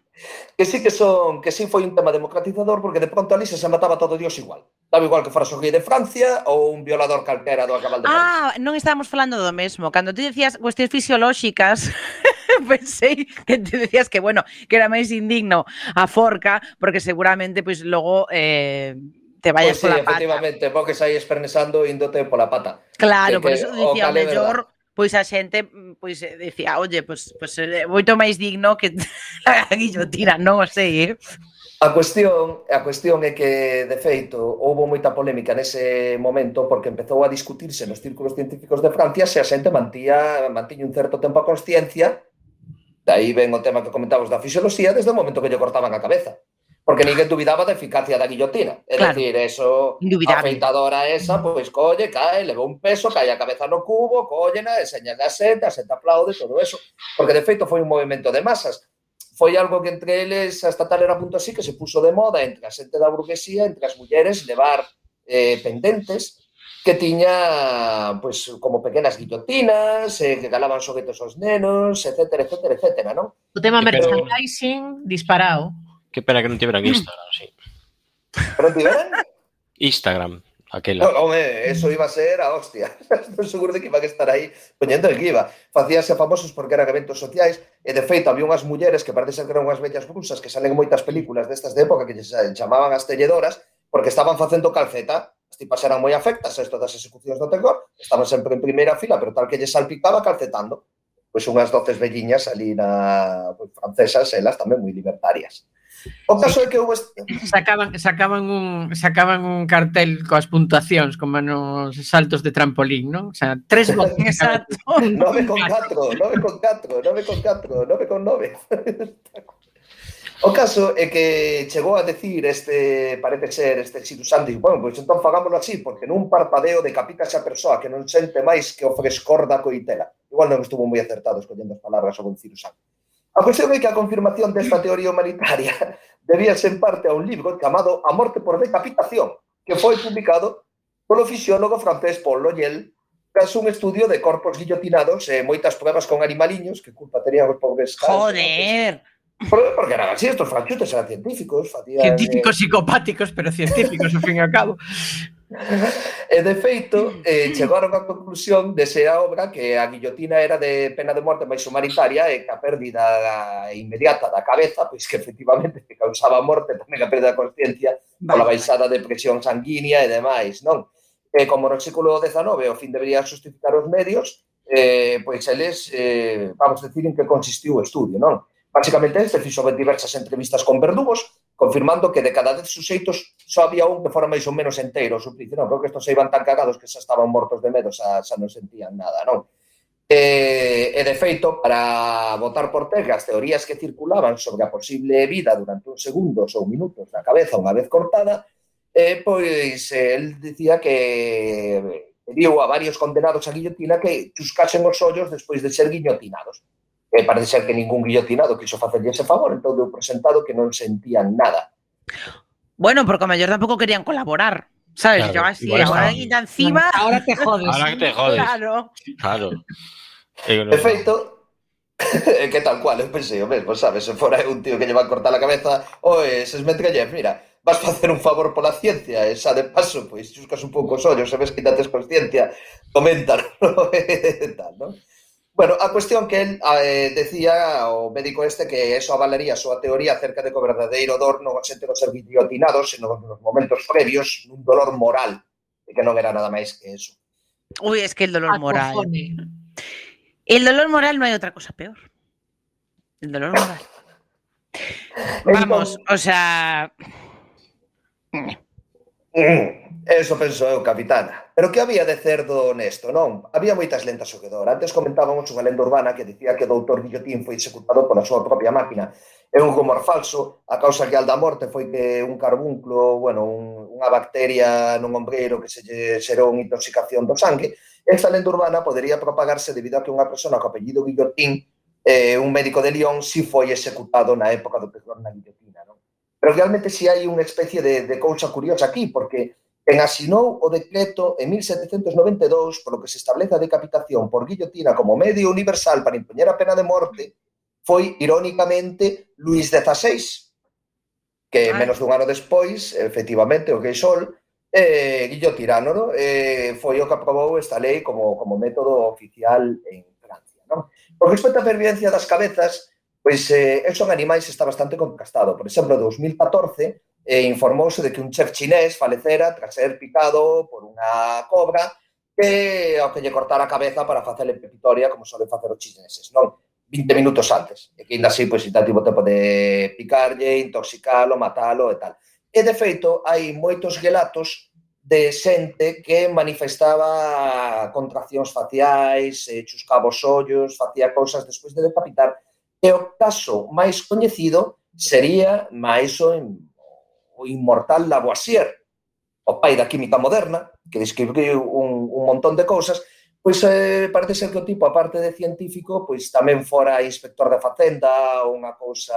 que sí que son, que sí foi un tema democratizador porque de pronto ali se se mataba todo Dios igual. Daba igual que fora o rei de Francia ou un violador calquera do acabal de París. Ah, non estábamos falando do mesmo. Cando tú decías cuestións fisiolóxicas, [laughs] pensei que te decías que, bueno, que era máis indigno a forca, porque seguramente, pois, pues, logo... Eh, te vayas pues sí, pola efectivamente, vos porque saís pernesando índote pola pata. Claro, que, por eso dicía o mellor pois a xente pois dicía, "Oye, pois pois moito eh, máis digno que [laughs] a guillotina, non o sei, eh?" A cuestión, a cuestión é que, de feito, houbo moita polémica nese momento porque empezou a discutirse nos círculos científicos de Francia se a xente mantía, mantiña un certo tempo a consciencia, de aí ven o tema que comentamos da fisioloxía desde o momento que lle cortaban a cabeza. Porque ninguén dubidaba da eficacia da guillotina. É Claro. dicir, eso, Indubidable. a afeitadora esa, pois colle, cae, leva un peso, cae a cabeza no cubo, collena, enseña a seta, a seta aplaude, todo eso. Porque, de feito, foi un movimento de masas. Foi algo que entre eles, hasta tal era punto así, que se puso de moda entre a xente da burguesía, entre as mulleres, levar eh, pendentes que tiña pois como pequenas guillotinas, eh, que galaban xoguetos aos nenos, etcétera, etcétera, etcétera, non? O tema merchandising disparado. Que pena que non tiveran [clears throat] Instagram, sí. Pero tiveran? Instagram, aquela. No, home, eso iba a ser a hostia. [laughs] Estou seguro de que iba a estar aí poñendo que iba. Facíase famosos porque eran eventos sociais e, de feito, había unhas mulleres que parece ser que eran unhas bellas brusas que salen moitas películas destas de época que eh, chamaban as telledoras porque estaban facendo calceta as tipas eran moi afectas a isto das execucións do terror, estaban sempre en primeira fila, pero tal que lle salpicaba calcetando. Pois unhas doces velliñas ali na pois, francesas, elas tamén moi libertarias. O caso é que houve sacaban sacaban un sacaban un cartel coas puntuacións como nos saltos de trampolín, non? O sea, tres [laughs] voces exacto. 9 con 4, 9 con 4, 9 con 4, 9 con 9. [laughs] O caso é que chegou a decir este, parece ser este Sidu Santi, bueno, pois entón fagámoslo así, porque nun parpadeo decapita xa persoa que non sente máis que o frescor da coitela. Igual non estuvo moi acertado escollendo as palabras sobre Sidu Santi A cuestión é que a confirmación desta teoría humanitaria [laughs] debíase en parte a un libro chamado A morte por decapitación, que foi publicado polo fisiólogo francés Paul Loyel tras un estudio de corpos guillotinados e moitas pruebas con animaliños que culpa tenían os pobres. Joder! Porque, porque eran así, estos franchutes eran científicos. Facían, científicos eh... psicopáticos, pero científicos, ao fin e ao cabo. [laughs] e, de feito, eh, chegaron á conclusión dese obra que a guillotina era de pena de morte máis humanitaria e que a pérdida inmediata da cabeza, pois que efectivamente que [laughs] causaba morte tamén a pérdida da consciencia pola baixada de presión sanguínea e demais, non? E como no século XIX o fin debería justificar os medios, eh, pois eles, eh, vamos decir, en que consistiu o estudio, non? Básicamente, este fixo diversas entrevistas con verdugos confirmando que de cada dez suxeitos só había un que fora máis ou menos enteiro. Suplicio, non, creo que estos se iban tan cagados que xa estaban mortos de medo, xa, xa non sentían nada, non? E, e de feito, para votar por Tega, as teorías que circulaban sobre a posible vida durante uns segundos ou minutos na cabeza unha vez cortada, eh, pois el dicía que pediu a varios condenados a guillotina que chuscasen os ollos despois de ser guillotinados. Parece ser que ningún guillotinado quiso facerlle ese favor, entón deu presentado que non sentían nada. Bueno, porque a mellor tampouco querían colaborar. ¿Sabes? Claro, Yo así, quita encima. Ahora te jodes. Ahora que te jodes. Claro. Claro. Eh, no, De feito, [laughs] que tal cual, eu pensei o mesmo, sabes? Se fora un tío que lle va a cortar a cabeza, oe, ses Metrellev, mira, vas facer un favor pola ciencia, e xa de paso, pois, chuscas un pouco os ollos, sabes que dates consciencia, comentan, [laughs] no? E [laughs] tal, non? Bueno, a cuestión que él eh, decía o médico este que eso avalaría a súa teoría acerca de que o verdadeiro dor non asente no ser guillotinados, senón nos momentos previos nun dolor moral, e que non era nada máis que eso. Uy, es que el dolor moral. Acojone. El dolor moral no hay otra cosa peor. El dolor moral. Vamos, o sea. Mm, eso penso eu, capitana. Pero que había de cerdo honesto, non? Había moitas lentas ao quedor. Antes comentábamos unha lenda urbana que dicía que o doutor Guillotín foi executado pola súa propia máquina. É un rumor falso, a causa real da morte foi que un carbunclo, bueno, un, unha bacteria nun ombreiro que se lle xerou unha intoxicación do sangue, esta lenda urbana podería propagarse debido a que unha persona co apellido Guillotín, eh, un médico de Lyon, si foi executado na época do que na guillotina, non? Pero realmente si hai unha especie de, de cousa curiosa aquí, porque En asinou o decreto en 1792 polo que se establece a decapitación por guillotina como medio universal para impoñer a pena de morte foi, irónicamente, Luis XVI, que Ai. menos dun ano despois, efectivamente, o Geixol, eh, guillotirano, no? eh, foi o que aprobou esta lei como, como método oficial en Francia. No? Por respecto á pervivencia das cabezas, pois eh, son animais está bastante contrastado. Por exemplo, 2014, eh, informouse de que un chef chinés falecera tras ser picado por unha cobra que ao que lle cortara a cabeza para facerle pepitoria como solen facer os chineses, non? 20 minutos antes. E que ainda así, pois, ainda tivo tempo de picarlle, intoxicalo, matalo e tal. E, de feito, hai moitos relatos de xente que manifestaba contraccións faciais, eh, chuscaba os ollos, facía cousas despois de decapitar. E o caso máis coñecido sería máis o en o inmortal Lavoisier, o pai da química moderna, que describiu un, un montón de cousas, pois eh, parece ser que o tipo, aparte de científico, pois tamén fora inspector da facenda ou unha cousa,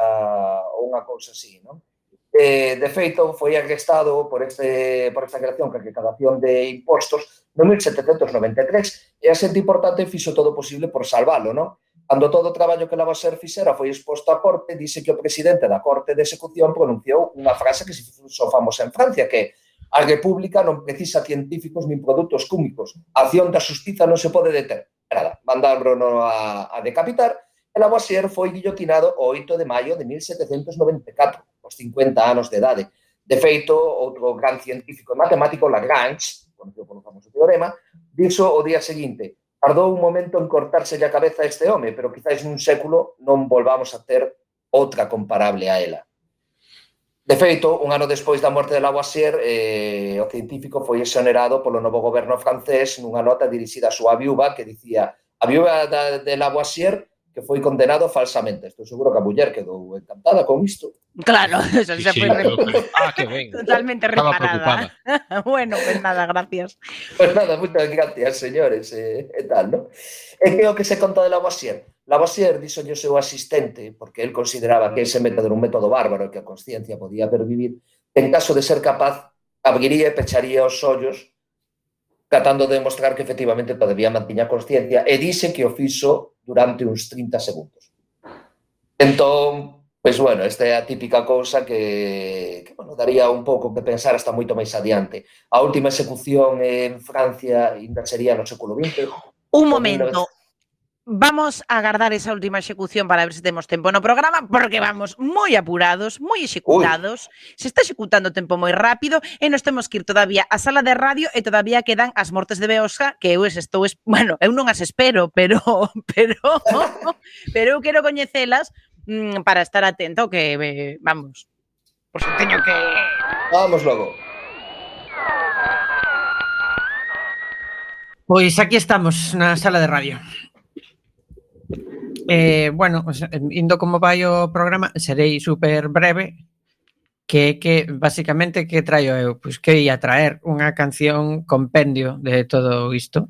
ou unha cousa así, non? Eh, de feito, foi arrestado por, este, por esta creación que recadación de impostos no 1793 e a xente importante fixo todo posible por salvalo, non? Cando todo o traballo que Lavoisier fixera foi exposto a corte, dice que o presidente da Corte de Execución pronunciou unha frase que se fixo famosa en Francia, que a República non precisa científicos nin produtos cúmicos. A acción da justiza non se pode deter. Nada, mandaron a, a decapitar e Lavoisier foi guillotinado o 8 de maio de 1794, aos 50 anos de idade. De feito, outro gran científico e matemático, Lagrange, conocido polo famoso teorema, dixo o día seguinte, Tardou un momento en cortarse a cabeza a este home, pero quizáis nun século non volvamos a ter outra comparable a ela. De feito, un ano despois da morte de Lavoisier, eh, o científico foi exonerado polo novo goberno francés nunha nota dirixida á súa viúva que dicía a viúva da, de Lavoisier que foi condenado falsamente. Estou seguro que a muller quedou encantada con isto. Claro, [laughs] eso Sí, se sí, pero- ah, que ben. totalmente Estaba reparada. [laughs] bueno, pues nada, gracias. Pues nada, moitas gracias, señores, e, e tal, non? E que o que se conta de Lavoisier? Lavoisier dixo o seu asistente, porque él consideraba que ese método era un método bárbaro e que a consciencia podía pervivir, en caso de ser capaz, abriría e pecharía os ollos tratando de demostrar que efectivamente todavía mantiña consciencia e dice que o fixo durante uns 30 segundos. Entón, pois bueno, esta é a típica cousa que, que bueno, daría un pouco que pensar hasta moito máis adiante. A última execución en Francia ainda sería no século XX. Un momento, Vamos a agardar esa última execución para ver se temos tempo no programa, porque vamos moi apurados, moi executados. Uy. Se está executando tempo moi rápido e nos temos que ir todavía á sala de radio e todavía quedan as mortes de Beosca, que eu estou, es, bueno, eu non as espero, pero [laughs] pero pero eu quero coñecelas mm, para estar atento que eh, vamos. Por se teño que Vamos logo. Pois aquí estamos na sala de radio. Eh, bueno, indo como vai o programa, serei super breve, que que basicamente que traio eu? Pois que ia traer unha canción compendio de todo isto.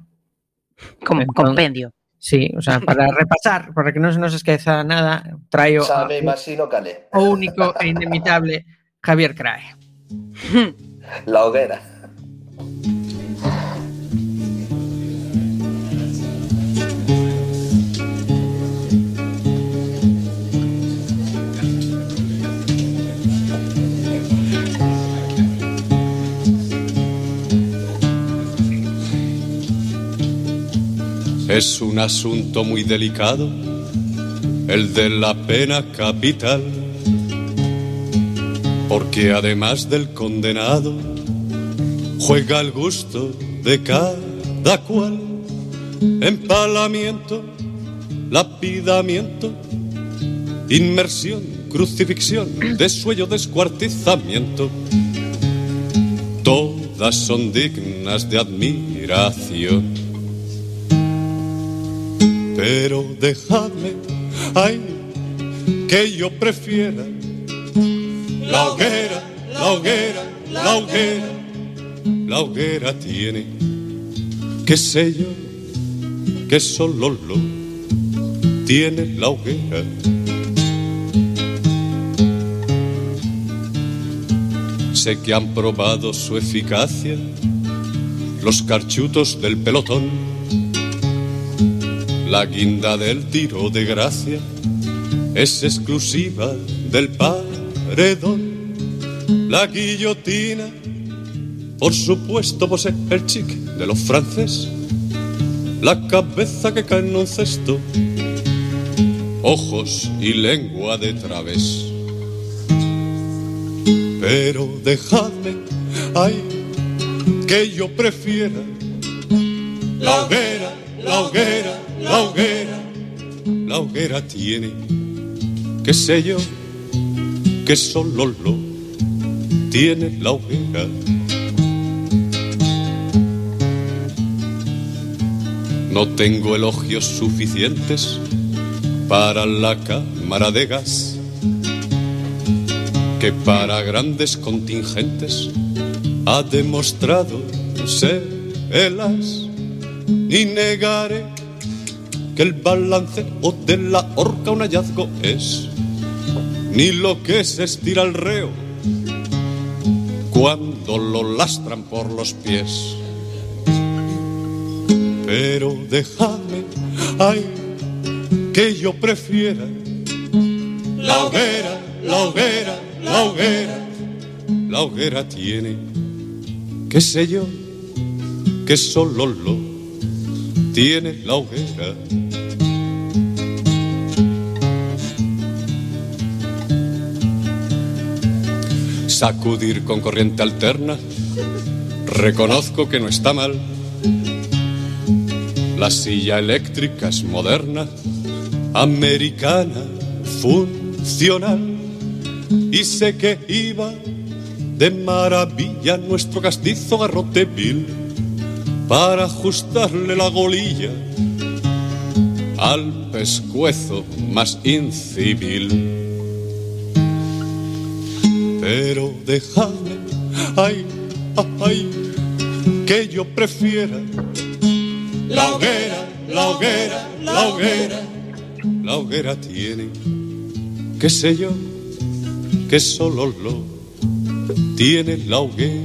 Com, entón, compendio. Sí, o sea, para [laughs] repasar, para que non se nos esqueza nada, traio Xa me imagino calé. O único e inimitable Javier Crae. La hoguera. Es un asunto muy delicado, el de la pena capital, porque además del condenado, juega el gusto de cada cual, empalamiento, lapidamiento, inmersión, crucifixión, desuello, descuartizamiento, todas son dignas de admiración. Pero dejadme, ay, que yo prefiera la hoguera, la hoguera, la hoguera. La hoguera tiene, qué sé yo, que solo lo tiene la hoguera. Sé que han probado su eficacia los carchutos del pelotón la guinda del tiro de gracia es exclusiva del paredón. La guillotina, por supuesto, posee el chic de los franceses. La cabeza que cae en un cesto, ojos y lengua de través. Pero dejadme, ay, que yo prefiera la hoguera, la hoguera, la hoguera, la hoguera tiene, qué sé yo, que solo lo tiene la hoguera. No tengo elogios suficientes para la cámara de gas. que para grandes contingentes ha demostrado ser el as. Ni negaré que el balance o de la horca un hallazgo es, ni lo que se estira el reo cuando lo lastran por los pies. Pero déjame, ay, que yo prefiera la hoguera, la hoguera, la hoguera. La hoguera tiene, qué sé yo, que solo lo tiene la hoguera. Sacudir con corriente alterna, reconozco que no está mal. La silla eléctrica es moderna, americana, funcional. Y sé que iba de maravilla nuestro castizo garrote vil para ajustarle la golilla al pescuezo más incivil. Pero déjame, ay, ay, que yo prefiera la hoguera, la hoguera, la hoguera. La hoguera tiene, qué sé yo, que solo lo tiene la hoguera.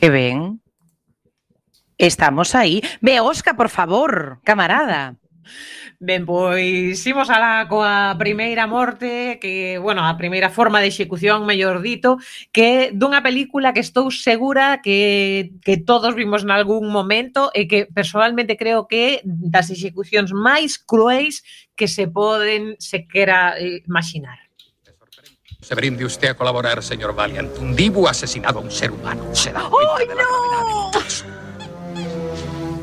Que ben. Estamos aí. Ve, Osca, por favor, camarada. Ben, pois imos alá coa primeira morte, que, bueno, a primeira forma de execución, mellor dito, que dunha película que estou segura que, que todos vimos nalgún momento e que personalmente creo que das execucións máis cruéis que se poden sequera eh, imaginar. Se brinde usted a colaborar, señor Valiant. Un dibu ha asesinado a un ser humano. Se da ¡Ay, no!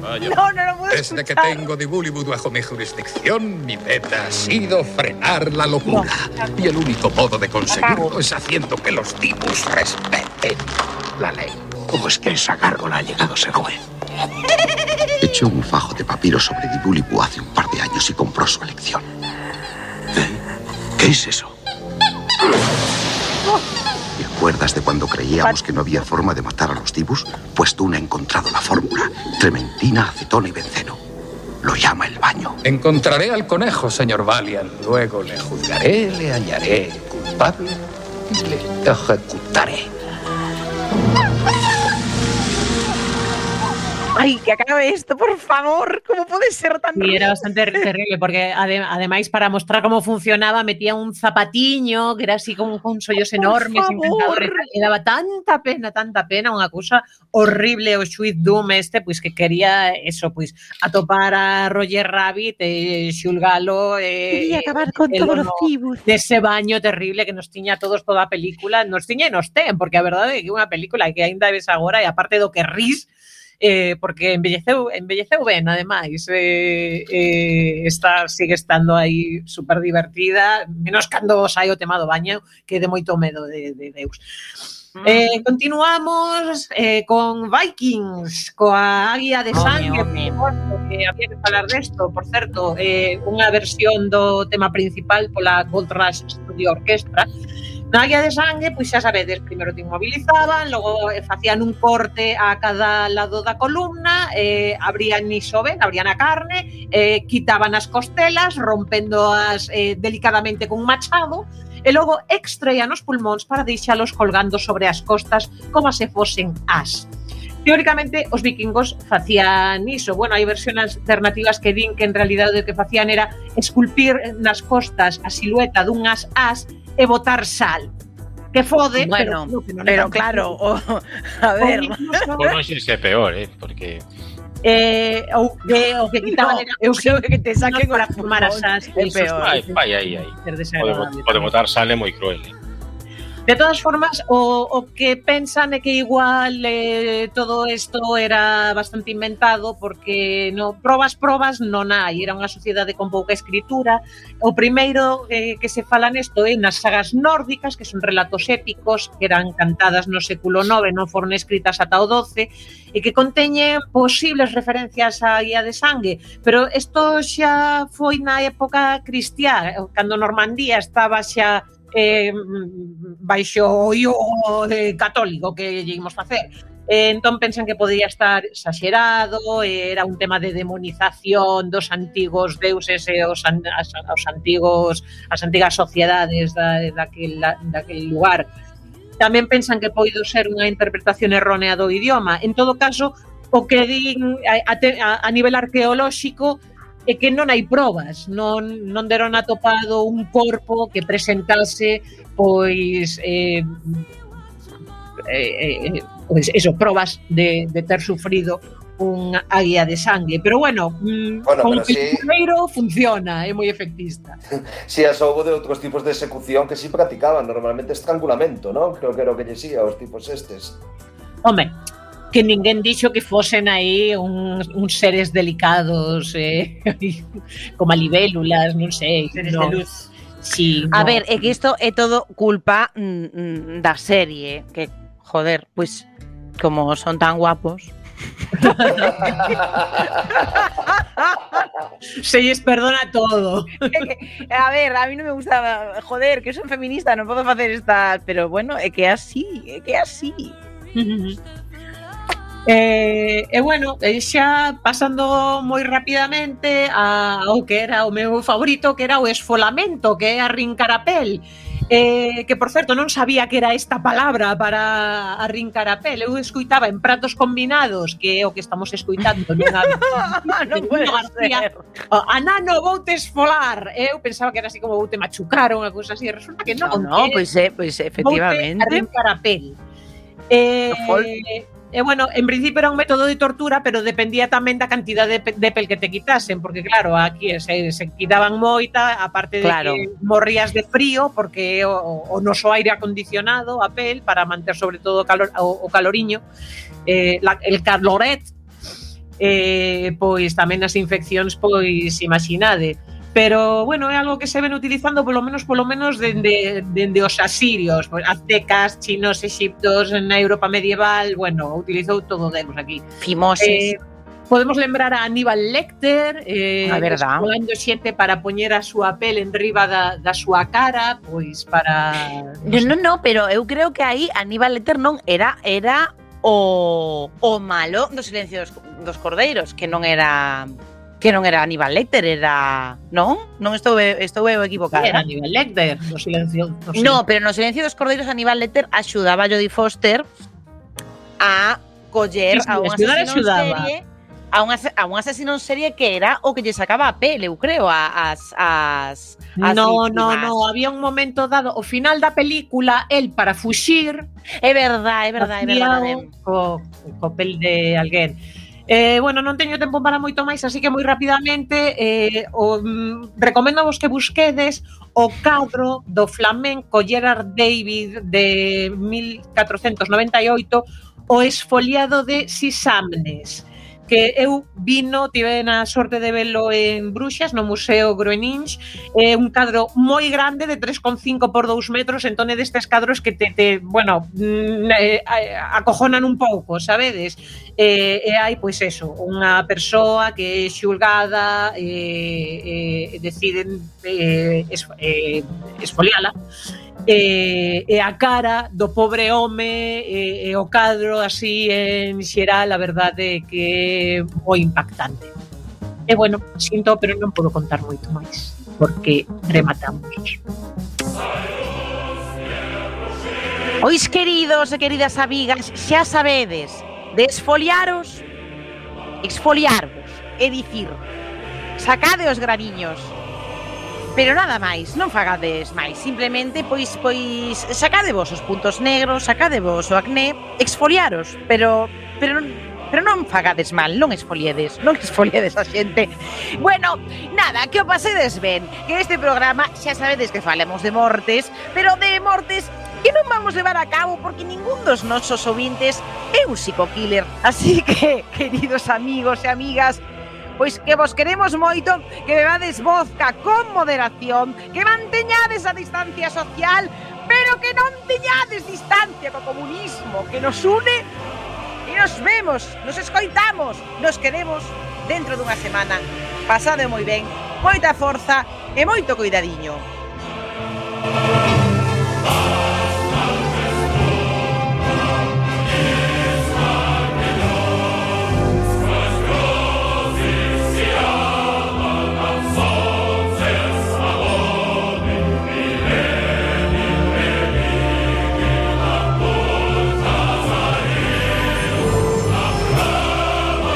Vaya. No, no lo puedo Desde que tengo Dibulibu bajo mi jurisdicción, mi meta ha sido frenar la locura. Y el único modo de conseguirlo es haciendo que los dibus respeten la ley. ¿Cómo es que esa gárgola ha llegado a ser juez? Echó un fajo de papiro sobre Dibulibu hace un par de años y compró su elección. ¿Eh? ¿Qué es eso? ¿Te acuerdas de cuando creíamos que no había forma de matar a los dibus? Pues Tuna ha encontrado la fórmula. Trementina, acetona y benceno. Lo llama el baño. Encontraré al conejo, señor Valiant. Luego le juzgaré, le hallaré culpable y le ejecutaré. ¡Ay, que acabe esto, por favor, ¿Cómo puede ser tan... Sí, era bastante [laughs] terrible, porque ade ademais para mostrar cómo funcionaba metía un zapatiño que era así como con sollos oh, enormes, encantadores, e daba tanta pena, tanta pena, unha cousa horrible o Sweet Doom este, pois que quería eso, pois atopar a Roger Rabbit eh, e xulgalo e... Eh, quería eh, acabar con todos los os De Dese baño terrible que nos tiña todos toda a película, nos tiña e nos ten, porque a verdade é que unha película que aínda ves agora e aparte do que ris eh, porque envelleceu, envelleceu ben, ademais, eh, eh, está, sigue estando aí super divertida, menos cando sai o tema do baño, que de moito medo de, de Deus. Mm. Eh, continuamos eh, con Vikings, coa Águia de Sangue, home, que había que falar desto, por certo, eh, unha versión do tema principal pola Gold Rush Studio Orchestra, Na área de sangue, pois xa sabedes, primeiro te inmovilizaban, logo eh, facían un corte a cada lado da columna, eh, abrían isoben, abrían a carne, eh, quitaban as costelas, rompéndoas eh, delicadamente con un machado, e logo extraían os pulmóns para deixalos colgando sobre as costas como se fosen as. Teóricamente, os vikingos facían iso. Bueno, hai versións alternativas que din que en realidade o que facían era esculpir nas costas a silueta dun as as e botar sal que fode, bueno, pero, que non pero claro, o, a ver, por non é peor, eh, porque Eh, ou que o que quitaban no, era eu creo que te saquen no, para fumar as asas, é peor. Vai, vai aí aí. Pode, pode botar sal é moi cruel. Eh. De todas formas, o, o que pensan é que igual eh, todo isto era bastante inventado porque no probas, probas non hai. Era unha sociedade con pouca escritura. O primeiro eh, que se fala nesto é eh, nas sagas nórdicas, que son relatos épicos, que eran cantadas no século IX, non foron escritas ata o XII, e que conteñen posibles referencias á guía de sangue. Pero isto xa foi na época cristiá, eh, cando Normandía estaba xa eh, baixo o IO de católico que lleguimos facer. Eh, entón pensan que podría estar exagerado, eh, era un tema de demonización dos antigos deuses e eh, os, an, as, os antigos as antigas sociedades da, daquel, da, daquel lugar. Tamén pensan que poido ser unha interpretación errónea do idioma. En todo caso, o que din a, a, a nivel arqueolóxico é que non hai probas, non, non deron atopado un corpo que presentase pois eh, eh, eh pois eso, probas de, de ter sufrido un águia de sangue, pero bueno, mm, bueno con pero sí... primeiro funciona, é moi efectista. [laughs] Si, sí, as houbo de outros tipos de execución que si sí practicaban, normalmente estrangulamento, non? Creo que era o que lle sí, aos tipos estes. Home, que ninguén dixo que fosen aí uns, uns seres delicados, eh, [laughs] como a libélulas, non sei. Seres no. de luz. Sí, A no. ver, é que isto é todo culpa mm, mm, da serie, que, joder, pois como son tan guapos. [laughs] Se lles perdona todo. a ver, a mí non me gusta, joder, que son feminista, non podo facer esta, pero bueno, é que así, é que así. [laughs] E, e bueno, eh, xa pasando moi rapidamente a, ao que era o meu favorito, que era o esfolamento, que é arrincar a pel. Eh, que por certo non sabía que era esta palabra para arrincar a pel. Eu escuitaba en pratos combinados, que é o que estamos escuitando nunha, non nunha [laughs] García. Ana, no vou te esfolar. Eu pensaba que era así como vou te machucar ou unha cousa así. Resulta que non. No, no, pois pues, é, pois pues, efectivamente. Vou te arrincar a pel. Eh, E bueno, en principio era un método de tortura, pero dependía tamén da cantidad de, de pel que te quitasen, porque claro, aquí se, se quitaban moita, aparte claro. de que morrías de frío, porque o, o noso aire acondicionado, a pel, para manter sobre todo o, calor, o, o caloriño, eh, la, el caloret, eh, pois tamén as infeccións, pois imaginade, pero bueno, é algo que se ven utilizando polo menos polo menos dende, dende os asirios, pues, aztecas, chinos, exiptos, na Europa medieval, bueno, utilizou todo demos aquí. Fimoses. Eh, podemos lembrar a Aníbal Lecter, eh, ah, a verdad. Xente para poñer a súa pel en riba da, da súa cara, pois para... Non, non, no, pero eu creo que aí Aníbal Lecter non era era o, o malo do silencio dos, dos cordeiros, que non era que non era Aníbal Lecter, era... Non? Non estou, estou eu equivocada. Era Aníbal Lecter, no silencio, no silencio. No, pero no silencio dos cordeiros Aníbal Lecter axudaba a Jodie Foster a coller sí, sí, a un asesino axudaba. serie a un, a un asesino en serie que era o que lle sacaba a pele, eu creo, as, as, as No, víctimas. no, no, había un momento dado, o final da película, el para fuxir... É verdade, é verdade, é verdade. Co, co pel de alguén. Eh, bueno, non teño tempo para moito máis, así que moi rapidamente eh, o, mm, recomendo vos que busquedes o cadro do flamenco Gerard David de 1498 o esfoliado de Sisamnes que eu vino, tive na sorte de velo en Bruxas, no Museo Groeninch, é un cadro moi grande de 3,5 por 2 metros, entón é destes cadros que te, te bueno, mm, eh, acojonan un pouco, sabedes? E, eh, e hai, pois eso, unha persoa que é xulgada e, eh, e deciden eh, es, eh, esfoliala, e, e a cara do pobre home e, e o cadro así en xeral a verdade é que é moi impactante. E bueno, sinto pero non podo contar moito máis porque rematamos. Ois queridos e queridas amigas xa sabedes desfoliaros exfoliarvos é dicir sacade os graniños Pero nada máis, non fagades máis, simplemente pois pois sacadevos os puntos negros, sacadevos o acné, exfoliaros, pero pero non pero non fagades mal, non esfoliedes, non esfoliedes a xente. Bueno, nada, que o pasedes ben, que este programa xa sabedes que falamos de mortes, pero de mortes que non vamos levar a cabo porque ningún dos nosos ouvintes é un psicokiller. Así que, [laughs] queridos amigos e amigas, Pois que vos queremos moito, que bebades vodka con moderación, que manteñades a distancia social, pero que non teñades distancia co comunismo que nos une e nos vemos, nos escoitamos, nos queremos dentro dunha semana. Pasade moi ben, moita forza e moito cuidadiño.